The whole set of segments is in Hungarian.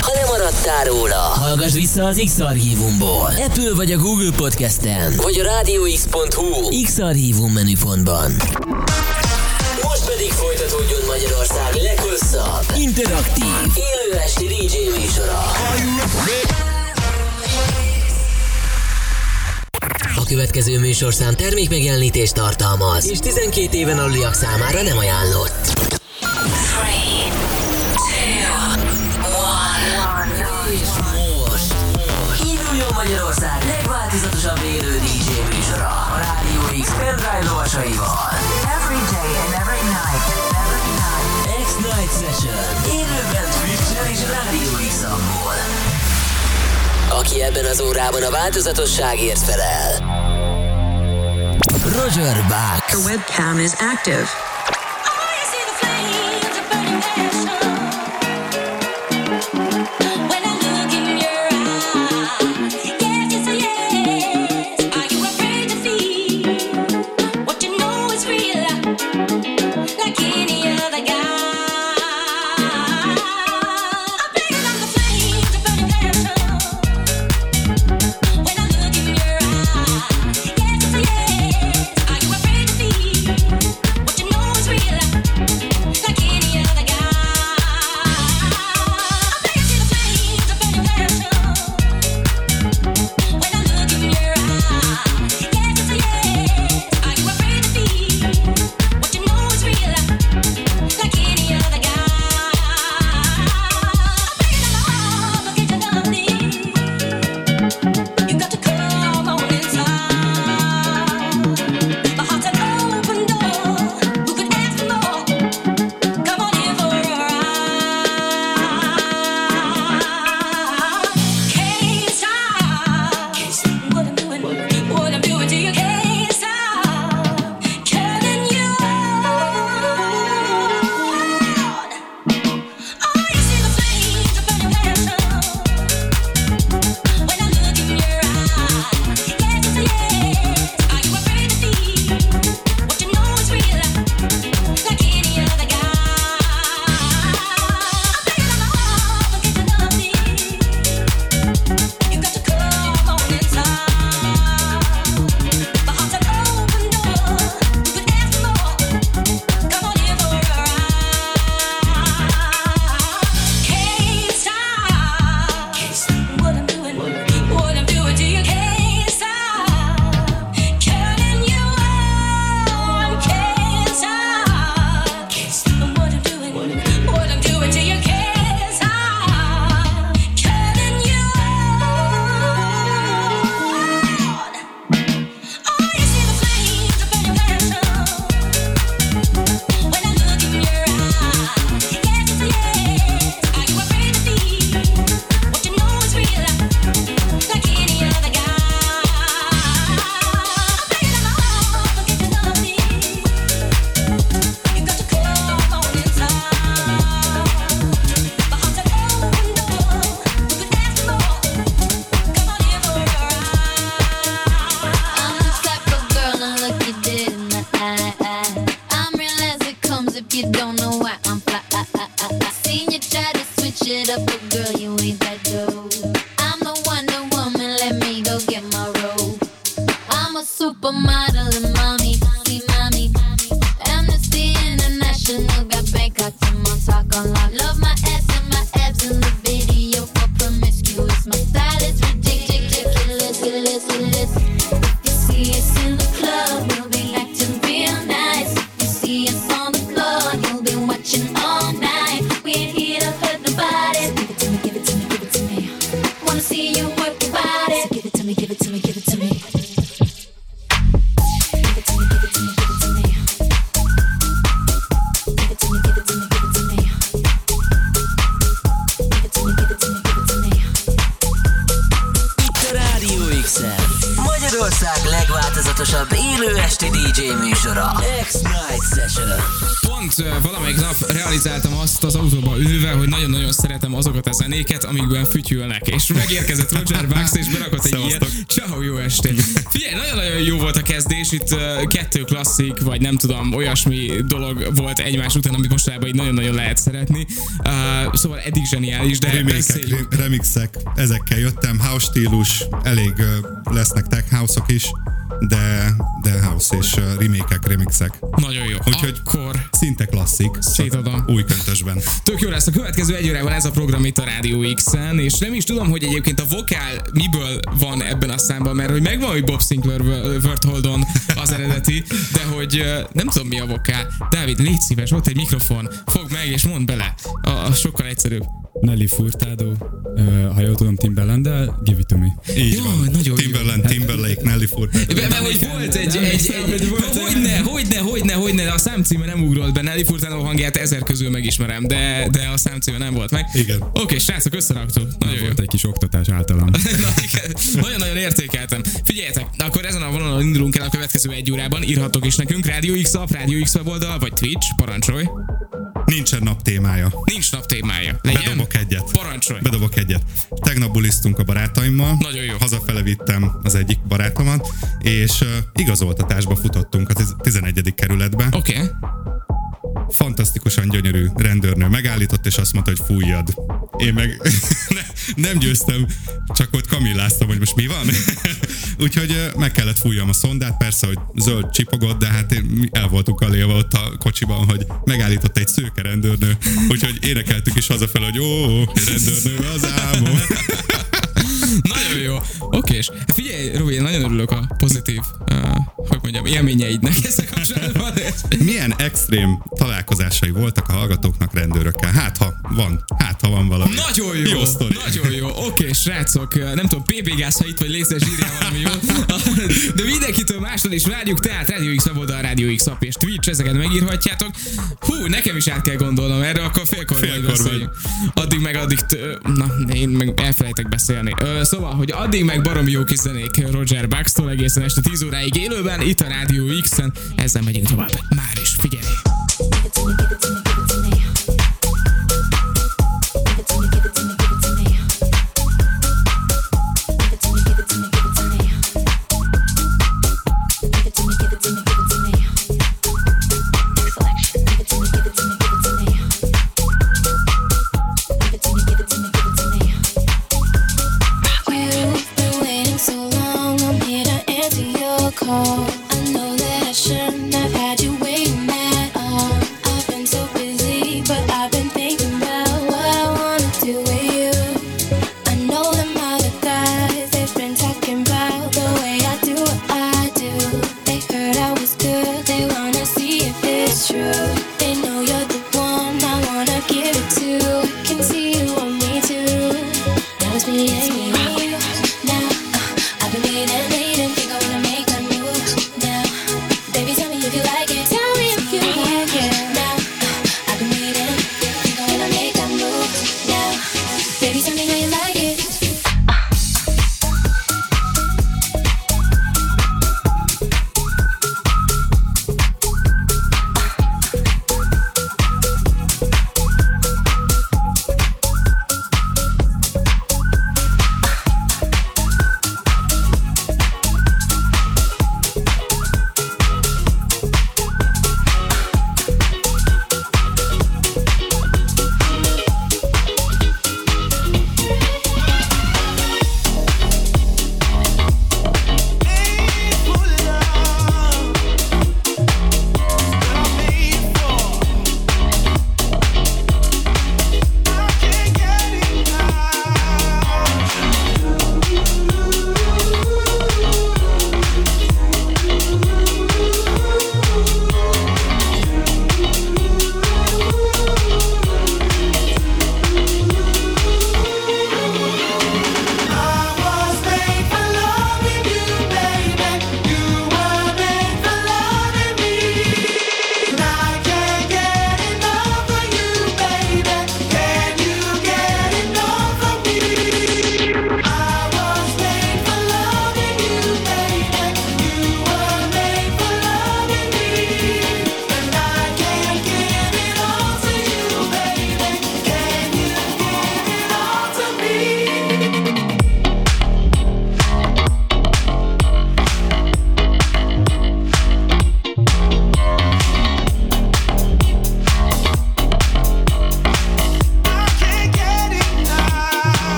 Ha lemaradtál róla, hallgass vissza az X-Archívumból. Apple vagy a Google Podcast-en, vagy a rádióx.hu X-Archívum menüpontban. Most pedig folytatódjon Magyarország leghosszabb, interaktív, élő esti DJ műsora. A következő műsorszám termékmegjelenítést tartalmaz, és 12 éven aluliak számára nem ajánlott. Lovasaival. Every day and every night. Every night. X-Night Session élőben Twitch-en és Rádió x Aki ebben az órában a változatosságért felel. Roger Bucks. The webcam is active. Magyarország legváltozatosabb élő zenéket, amikben fütyülnek. És megérkezett Roger Bax, és berakott egy ilyen. Ciao, jó estét. Figyelj, nagyon-nagyon jó volt a kezdés, itt kettő klasszik, vagy nem tudom, olyasmi dolog volt egymás után, amit mostanában így nagyon-nagyon lehet szeretni. Uh, szóval eddig zseniális, de Remékek, beszéljünk. re- remixek, ezekkel jöttem, house stílus, elég lesznek tech house-ok is, de, de house és remékek, remixek. Nagyon jó. Úgyhogy Akkor szinte klasszik. Szétadom. Új köntösben. Tök jó lesz a következő egy órában ez a program itt a Rádió X-en, és nem is tudom, hogy egyébként a vokál miből van ebben a számban, mert hogy megvan, hogy Bob Sinclair Word Holdon az eredeti, de hogy nem tudom mi a vokál. Dávid, légy szíves, ott egy mikrofon, fogd meg és mondd bele. A, a sokkal egyszerűbb. Nelly Furtado, uh, ha jól tudom, Timbaland, de give it to me. Így Jó, van. nagyon jó. Timberland, Timberlake, Nelly Furtado. Mert hogy volt egy, egy, egy, egy hogyne, hogyne, hogyne, hogyne, a számcíme nem ugrolt be, Nelly Furtado hangját ezer közül megismerem, de, de a számcíme nem volt meg. Igen. Oké, srácok, összeraktuk. Nagyon jó. Volt egy kis oktatás általam. Na. Nagyon-nagyon értékeltem. Figyeljetek, akkor ezen a vonalon indulunk el a következő egy órában. Írhatok is nekünk Rádió X app, Rádió X weboldal, vagy Twitch, parancsolj. Nincsen nap témája. Nincs nap témája. Legyen? Bedobok egyet. Parancsolj. Bedobok egyet. Tegnap bulisztunk a barátaimmal. Nagyon jó. Hazafele vittem az egyik barátomat, és uh, igazoltatásba futottunk a tiz- 11. kerületbe. Oké. Okay. Fantasztikusan gyönyörű rendőrnő megállított, és azt mondta, hogy fújjad. Én meg ne, nem győztem, csak ott kamilláztam, hogy most mi van. Úgyhogy meg kellett fújjam a szondát, persze, hogy zöld csipogott, de hát én, el voltunk alélva ott a kocsiban, hogy megállított egy szőke rendőrnő, úgyhogy énekeltük is hazafele, hogy ó, rendőrnő az álmom. Nagyon jó. Oké, és figyelj, Robi, én nagyon örülök a pozitív, uh, hogy mondjam, élményeidnek ezzel kapcsolatban. Milyen extrém találkozásai voltak a hallgatóknak rendőrökkel? Hát ha van, hát ha van valami. Nagyon jó, Jó sztori. nagyon jó. Oké, srácok, nem tudom, PB gáz, ha itt vagy írjál valami jó. De mindenkitől mástól is várjuk, tehát Rádió X weboldal, Rádió X app és Twitch, ezeket megírhatjátok. Hú, nekem is át kell gondolnom erre, akkor félkor, Félkor majd beszéljünk. Addig meg addig, t- na, én meg elfelejtek beszélni. Ö, szóval, hogy addig meg baromi jó kis zenék Roger Bucks-tól egészen este 10 óráig élőben, itt a Rádió X-en, ezzel megyünk tovább. Már is, figyelj!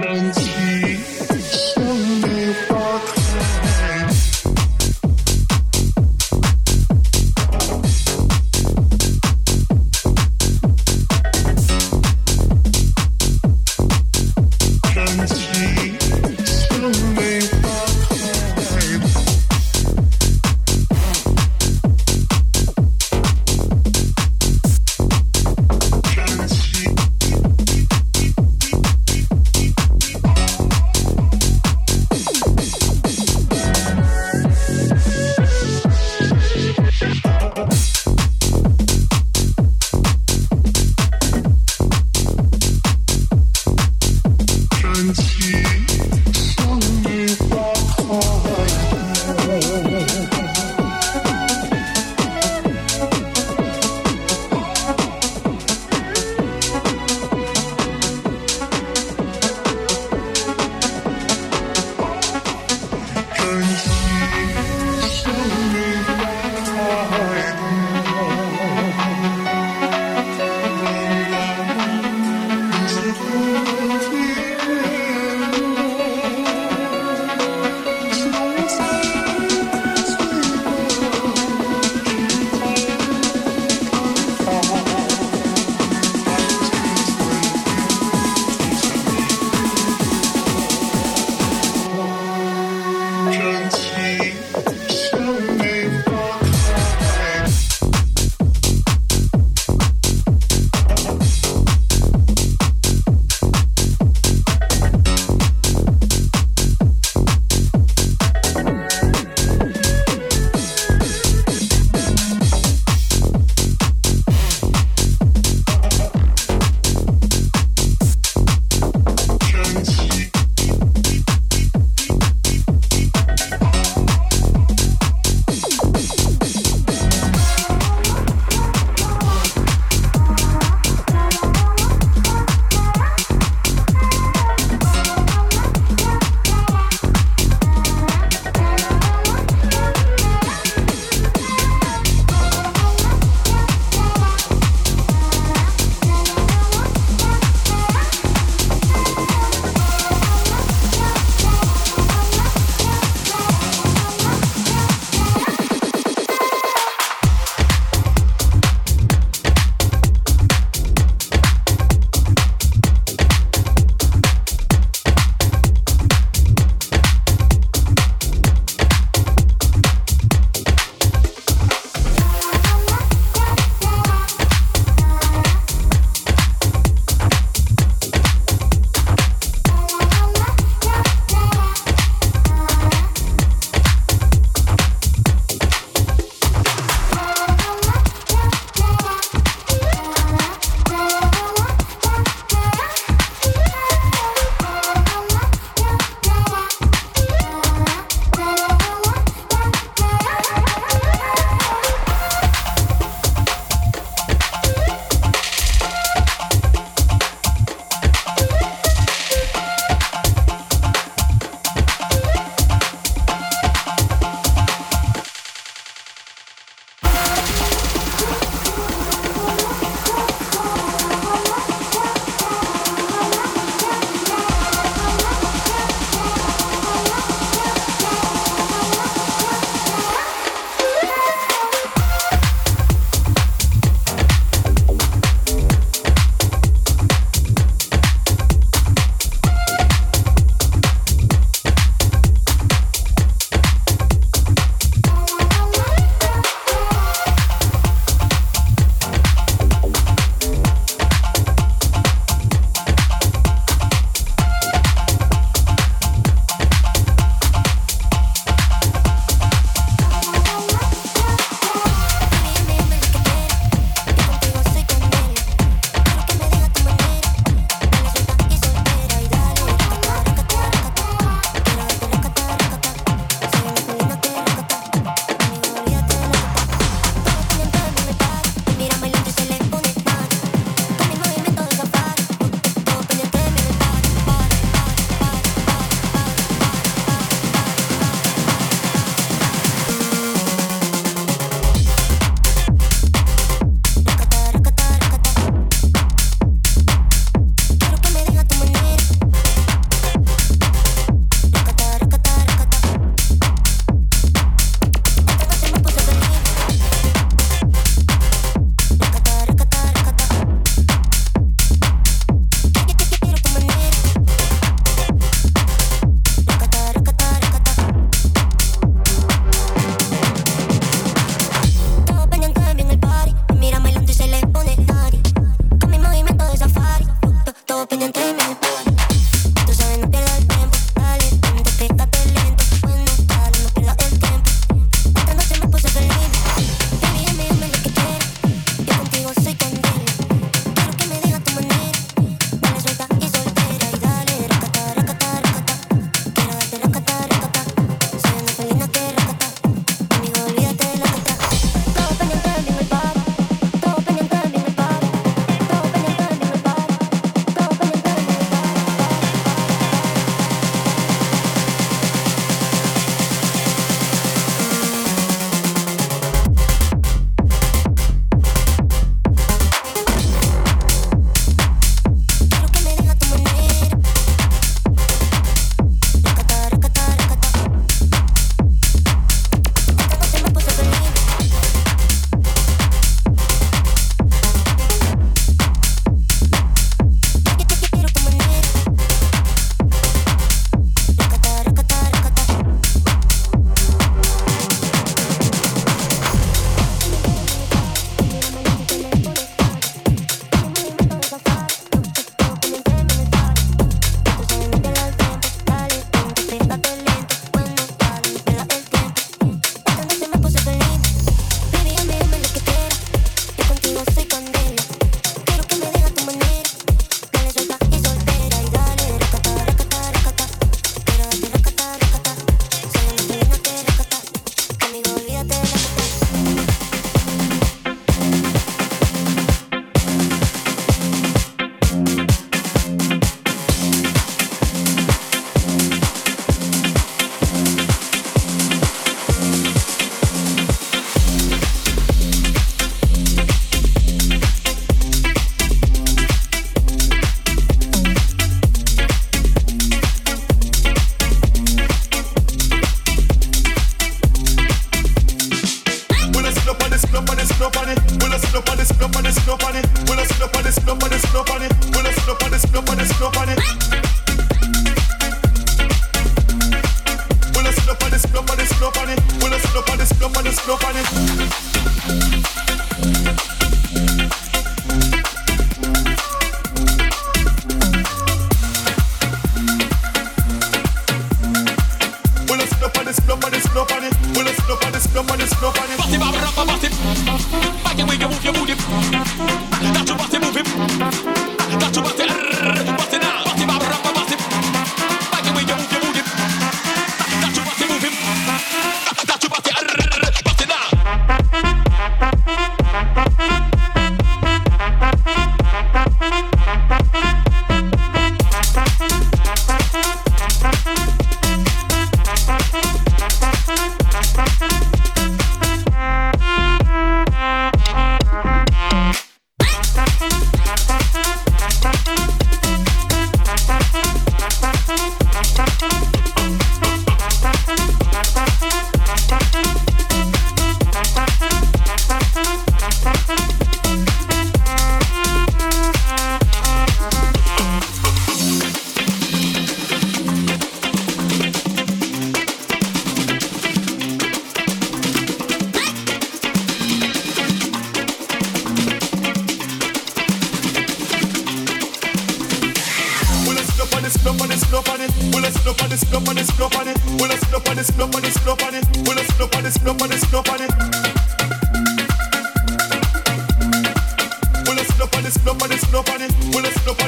真奇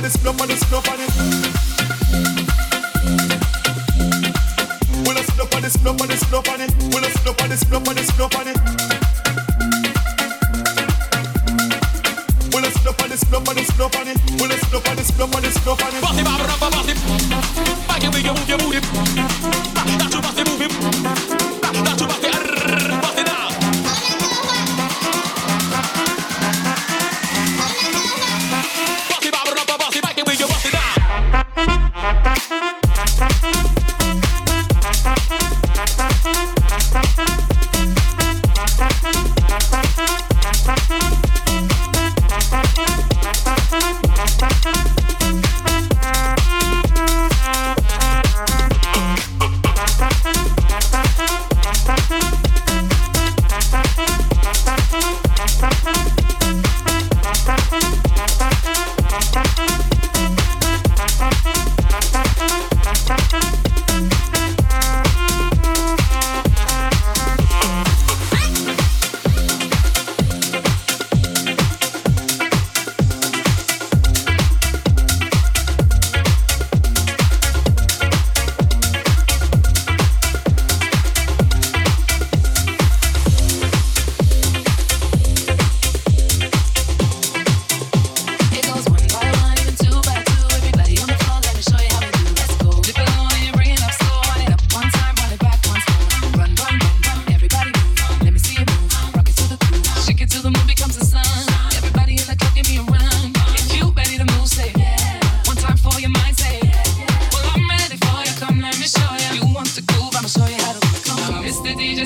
let's sit up on it, sit up on it,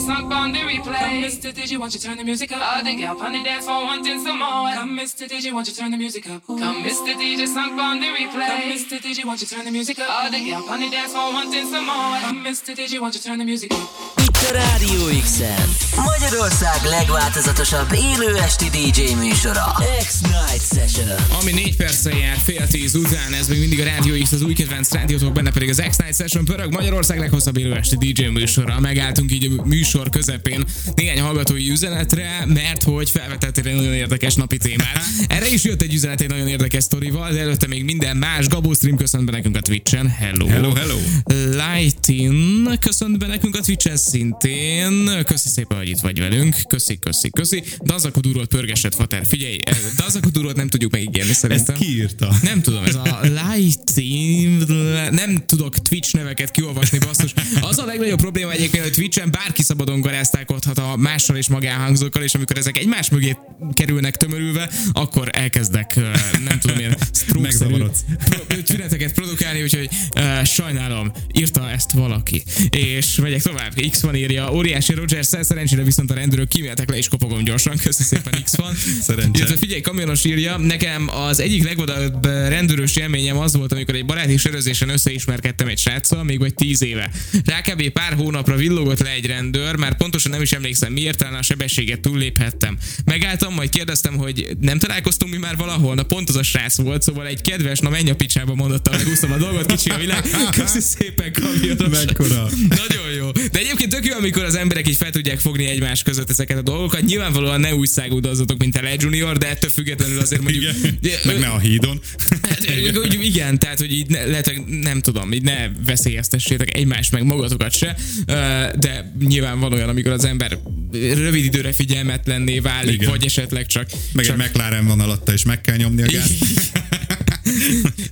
Mr. DJ, on the replay. Come, Mr. DJ, won't you turn the music up? All the gal on the dance floor wanting some more. Come, Mr. DJ, won't you turn the music up? Come, Mr. DJ, sunk on the replay. Come, Mr. DJ, won't you turn the music up? All the gal on the dance floor wanting some more. Come, Mr. DJ, won't you turn the music up? Itt a Rádió X-en. Magyarország legváltozatosabb élő esti DJ műsora. X-Night Session. Ami négy perccel jár fél tíz után, ez még mindig a Rádió X, az új kedvenc rádiótok, benne pedig az X-Night Session pörög Magyarország leghosszabb élő esti DJ műsora. Megálltunk így a műsor közepén néhány hallgatói üzenetre, mert hogy felvetettél egy nagyon érdekes napi témát. Erre is jött egy üzenet egy nagyon érdekes sztorival, de előtte még minden más. Gabó Stream köszönt be nekünk a Twitchen. Hello. Hello, hello. Lightin köszönt be nekünk a Twitchen szintén. Köszi szépen, hogy itt vagy velünk. Köszi, köszi, köszi. Dazakudurot pörgesett fater. Figyelj, eh, Dazakudurot nem tudjuk megígérni Ezt szerintem. ki írta? Nem tudom, ez a Lightin, nem tudok Twitch neveket kiolvasni, basszus. Az a legnagyobb probléma egyébként, hogy Twitchen bárki szabadon garázdálkodhat a mással és magánhangzókkal, és amikor ezek egymás mögé kerülnek tömörülve, akkor elkezdek, eh, nem tudom én, stroke-szerű Megzavarodsz. tüneteket produkálni, úgyhogy uh, sajnálom, írta ezt valaki. És megyek tovább. X van írja, óriási Roger, szerencsére viszont a rendőrök kíméltek le, és kopogom gyorsan. Köszönöm szépen, X van. Szerencse. Illetve figyelj, kamionos írja, nekem az egyik legvadabb rendőrös élményem az volt, amikor egy baráti sörözésen összeismerkedtem egy sráccal, még vagy tíz éve. Rá kb. pár hónapra villogott le egy rendőr, már pontosan nem is emlékszem miért, talán a sebességet túlléphettem. Megálltam, majd kérdeztem, hogy nem találkoztunk mi már valahol, na pont az a srác volt, szóval egy kedves, na menj a picsába mondottam, megúsztam a dolgot, kicsi a világ. Köszi szépen, kamionos. Mekkora. Nagyon jó. De egyébként tök jó, amikor az emberek így fel tudják fogni egymás között ezeket a dolgokat. Nyilvánvalóan ne úgy szágúdozzatok, mint a Le Junior, de ettől függetlenül azért mondjuk... Igen. Meg ne a hídon. Hát, úgy, igen, tehát, hogy így ne, lehet, hogy nem tudom, így ne veszélyeztessétek egymást, meg magatokat se, de nyilván van olyan, amikor az ember rövid időre figyelmetlenné válik, Igen. vagy esetleg csak... Meg csak egy McLaren van alatta, és meg kell nyomni a gázt.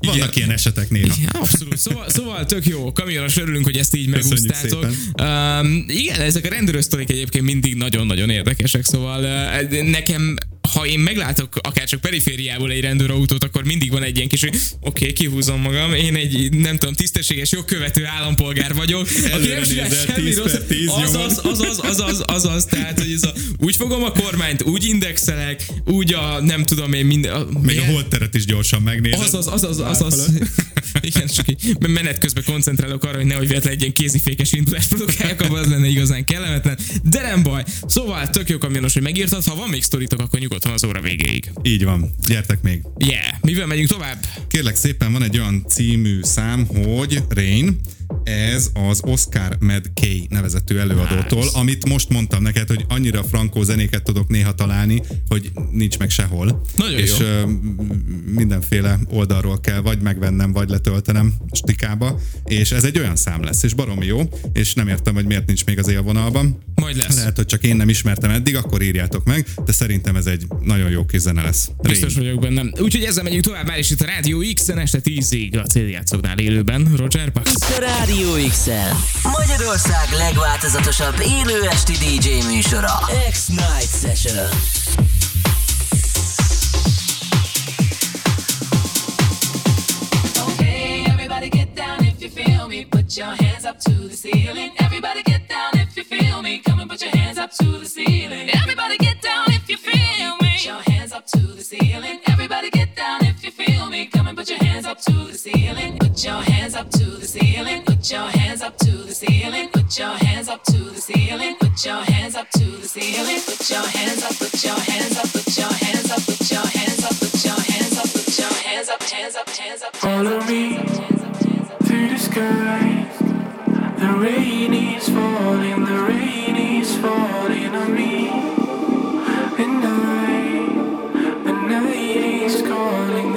Vannak ilyen esetek néha. Ja, abszolút. Szóval, szóval tök jó. Kamionos örülünk, hogy ezt így megúsztátok. Um, igen, ezek a rendőrösztorik egyébként mindig nagyon-nagyon érdekesek, szóval uh, nekem ha én meglátok akár csak perifériából egy rendőrautót, akkor mindig van egy ilyen kis, hogy oké, okay, kihúzom magam, én egy nem tudom, tisztességes jogkövető állampolgár vagyok, aki Előre nem csinál nézel, semmi 10 per rossz. 10 Azaz, azaz, azaz, azaz, tehát, hogy ez a, úgy fogom a kormányt, úgy indexelek, úgy a, nem tudom én, minden... A, Még a holtteret is gyorsan megnézed. Azaz, azaz, azaz. Igen, csak így menet közben koncentrálok arra, hogy nehogy véletlen egy ilyen kézifékes indulást produkáljak, abban az lenne igazán kellemetlen. De nem baj. Szóval tök jó kamionos, hogy megírtad. Ha van még sztoritok, akkor nyugodtan az óra végéig. Így van, gyertek még. Yeah. Mivel megyünk tovább? Kérlek szépen, van egy olyan című szám, hogy Rain, ez az Oscar McKay nevezetű előadótól, Nice. amit most mondtam neked, hogy annyira frankó zenéket tudok néha találni, hogy nincs meg sehol. Nagyon és jó. mindenféle oldalról kell vagy megvennem, vagy letöltenem stikába, és ez egy olyan szám lesz, és baromi jó, és nem értem, hogy miért nincs még az élvonalban. Majd lesz. Lehet, hogy csak én nem ismertem eddig, akkor írjátok meg, de szerintem ez egy nagyon jó kis zene lesz. Biztos Rain. vagyok bennem. Úgyhogy ezzel megyünk tovább már is itt a Rádió X-en este 10-ig a céljátszoknál élőben. Roger Pax. A Rádió X-en. Magyarország legváltozatosabb élő esti DJ műsora. X-Night Session. Okay, everybody get down if you feel me. Put your hands up to the ceiling. Everybody get down if you feel me. Come and put your hands up to the ceiling. Everybody get down if you feel me. Put your hands up to the ceiling. Everybody get down if you feel me. Come and put your hands up to the ceiling. Put your hands up to. Put your hands up to the ceiling. Put your hands up to the ceiling. Put your hands up to the ceiling. Put your hands up. Put your hands up. Put your hands up. Put your hands up. Put your hands up. Put your hands up. Hands up. Hands up. Follow me to the sky. The rain is falling, the rain is falling on me. And I, the night is calling,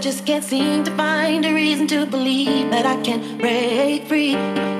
just can't seem to find a reason to believe that I can break free.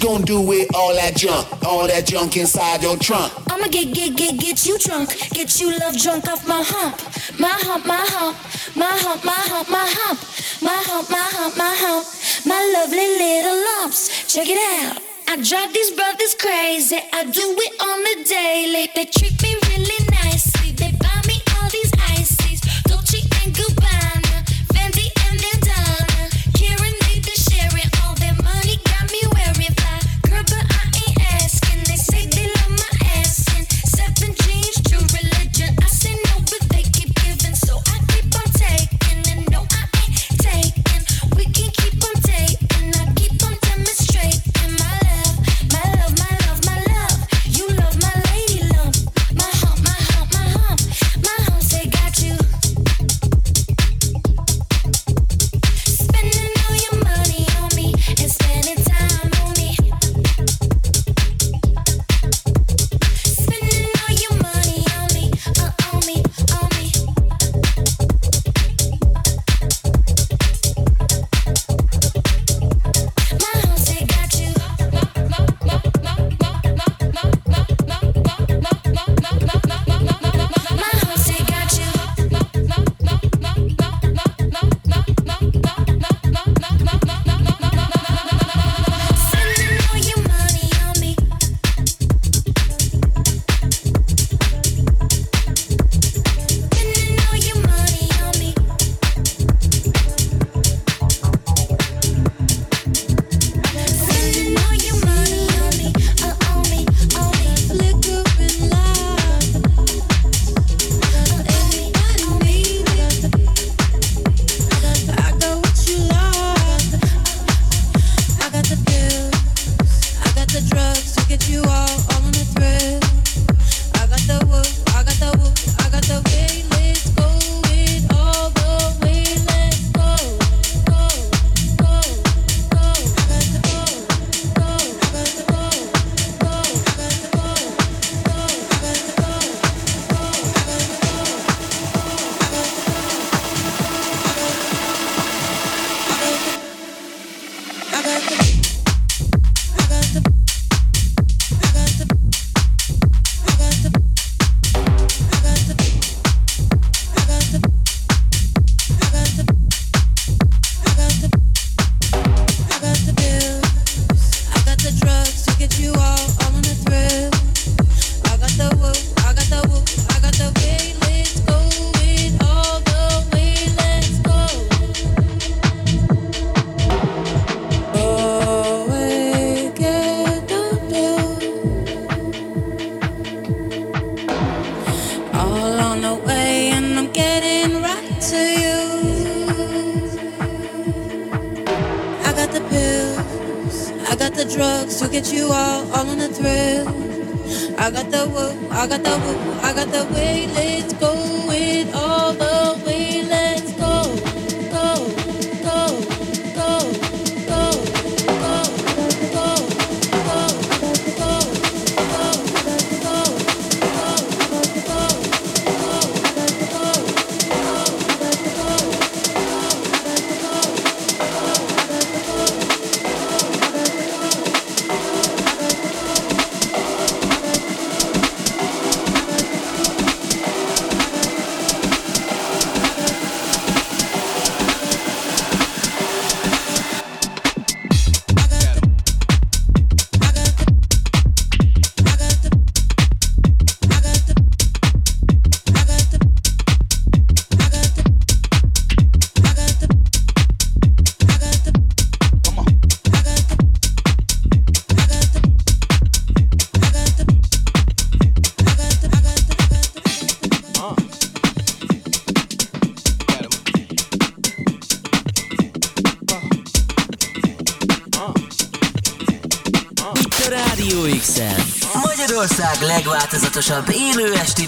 gonna do with all that junk? All that junk inside your trunk? I'ma get, get, get, get you drunk. Get you love drunk off my hump. My hump, my hump. My hump, my hump, my hump. My hump, my hump, my hump. My lovely little lumps. Check it out. I drive these brothers crazy. I do it on the daily. They treat me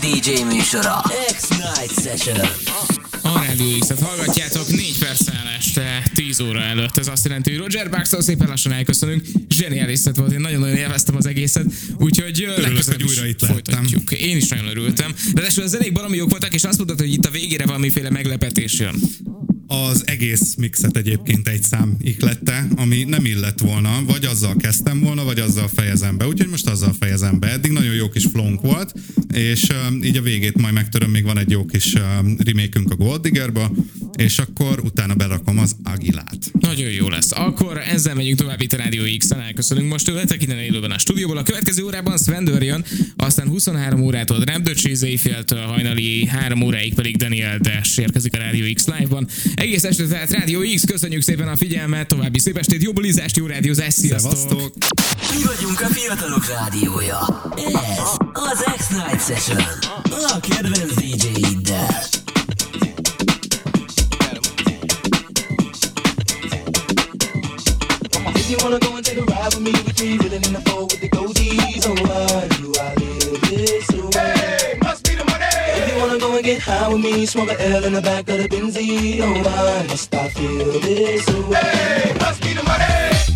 DJ műsora X-Night Session a Radio X-et hallgatjátok, 4 perc este 10 óra előtt. Ez azt jelenti, hogy Roger Bucks-tól szóval szépen lassan elköszönünk. Zseniális szett volt, én nagyon-nagyon élveztem az egészet. Úgyhogy Örülök, hogy újra itt folytatjuk. Lettem. Én is nagyon örültem. De a zenék valami jók voltak, és azt mondtad, hogy itt a végére valamiféle meglepetés jön az egész mixet egyébként egy szám iklette, ami nem illett volna, vagy azzal kezdtem volna, vagy azzal fejezem be. Úgyhogy most azzal fejezem be. Eddig nagyon jó kis flónk volt, és így a végét majd megtöröm, még van egy jó kis remékünk a Gold Diggerba, és akkor ezzel megyünk tovább itt a Rádió X-en. Elköszönünk most tőletek innen élőben a stúdióból. A következő órában Svendor jön, aztán 23 órától Cheese éjféltől hajnali 3 óráig pedig Daniel Dash érkezik a Rádió X live-ban. Egész este tehát Rádió X, köszönjük szépen a figyelmet, további szép estét, jó bulizást, jó rádiózást, sziasztok! Szevasztok! Mi vagyunk a fiatalok rádiója. Ez az X-Night Session. A kedvenc DJ-iddel. You wanna go and take a ride with me, we three living in the four with the goatees. Oh, why do I live this way? Hey, must be the money. If you wanna go and get high with me, smoke a L in the back of the Benzie. Oh, why must I feel this way? Hey, must be the money.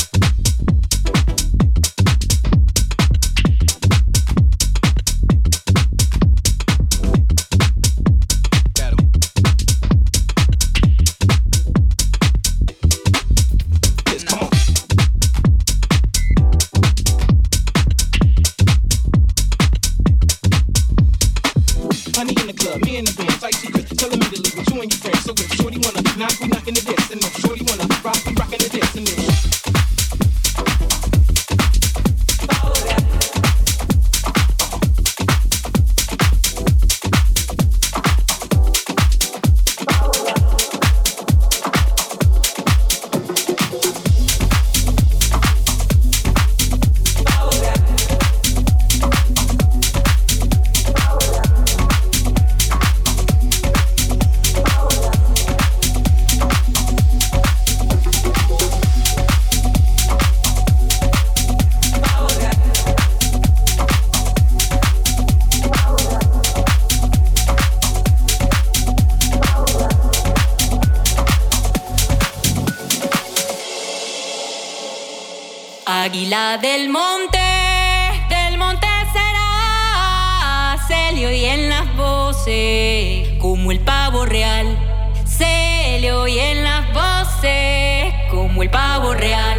Monte será, se le oyen las voces como el pavo real. Se le oyen las voces como el pavo real.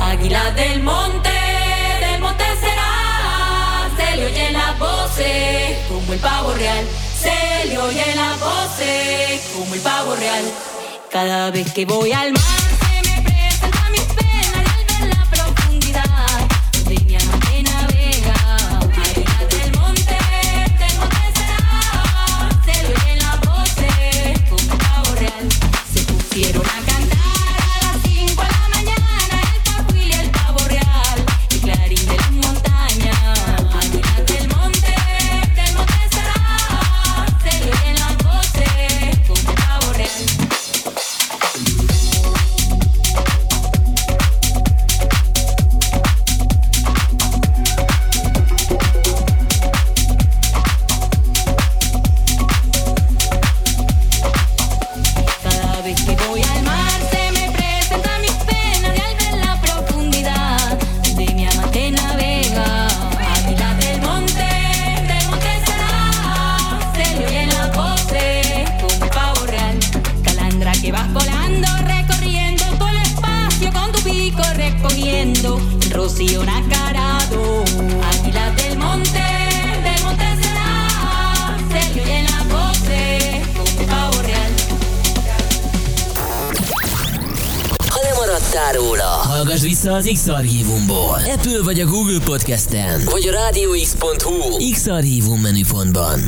Águila del monte, del monte será, se le oyen las voces como el pavo real. Se le oyen las voces como el pavo real. Cada vez que voy al mar az X-Archívumból. Apple vagy a Google Podcasten, vagy a rádióx.hu X-Archívum menüpontban.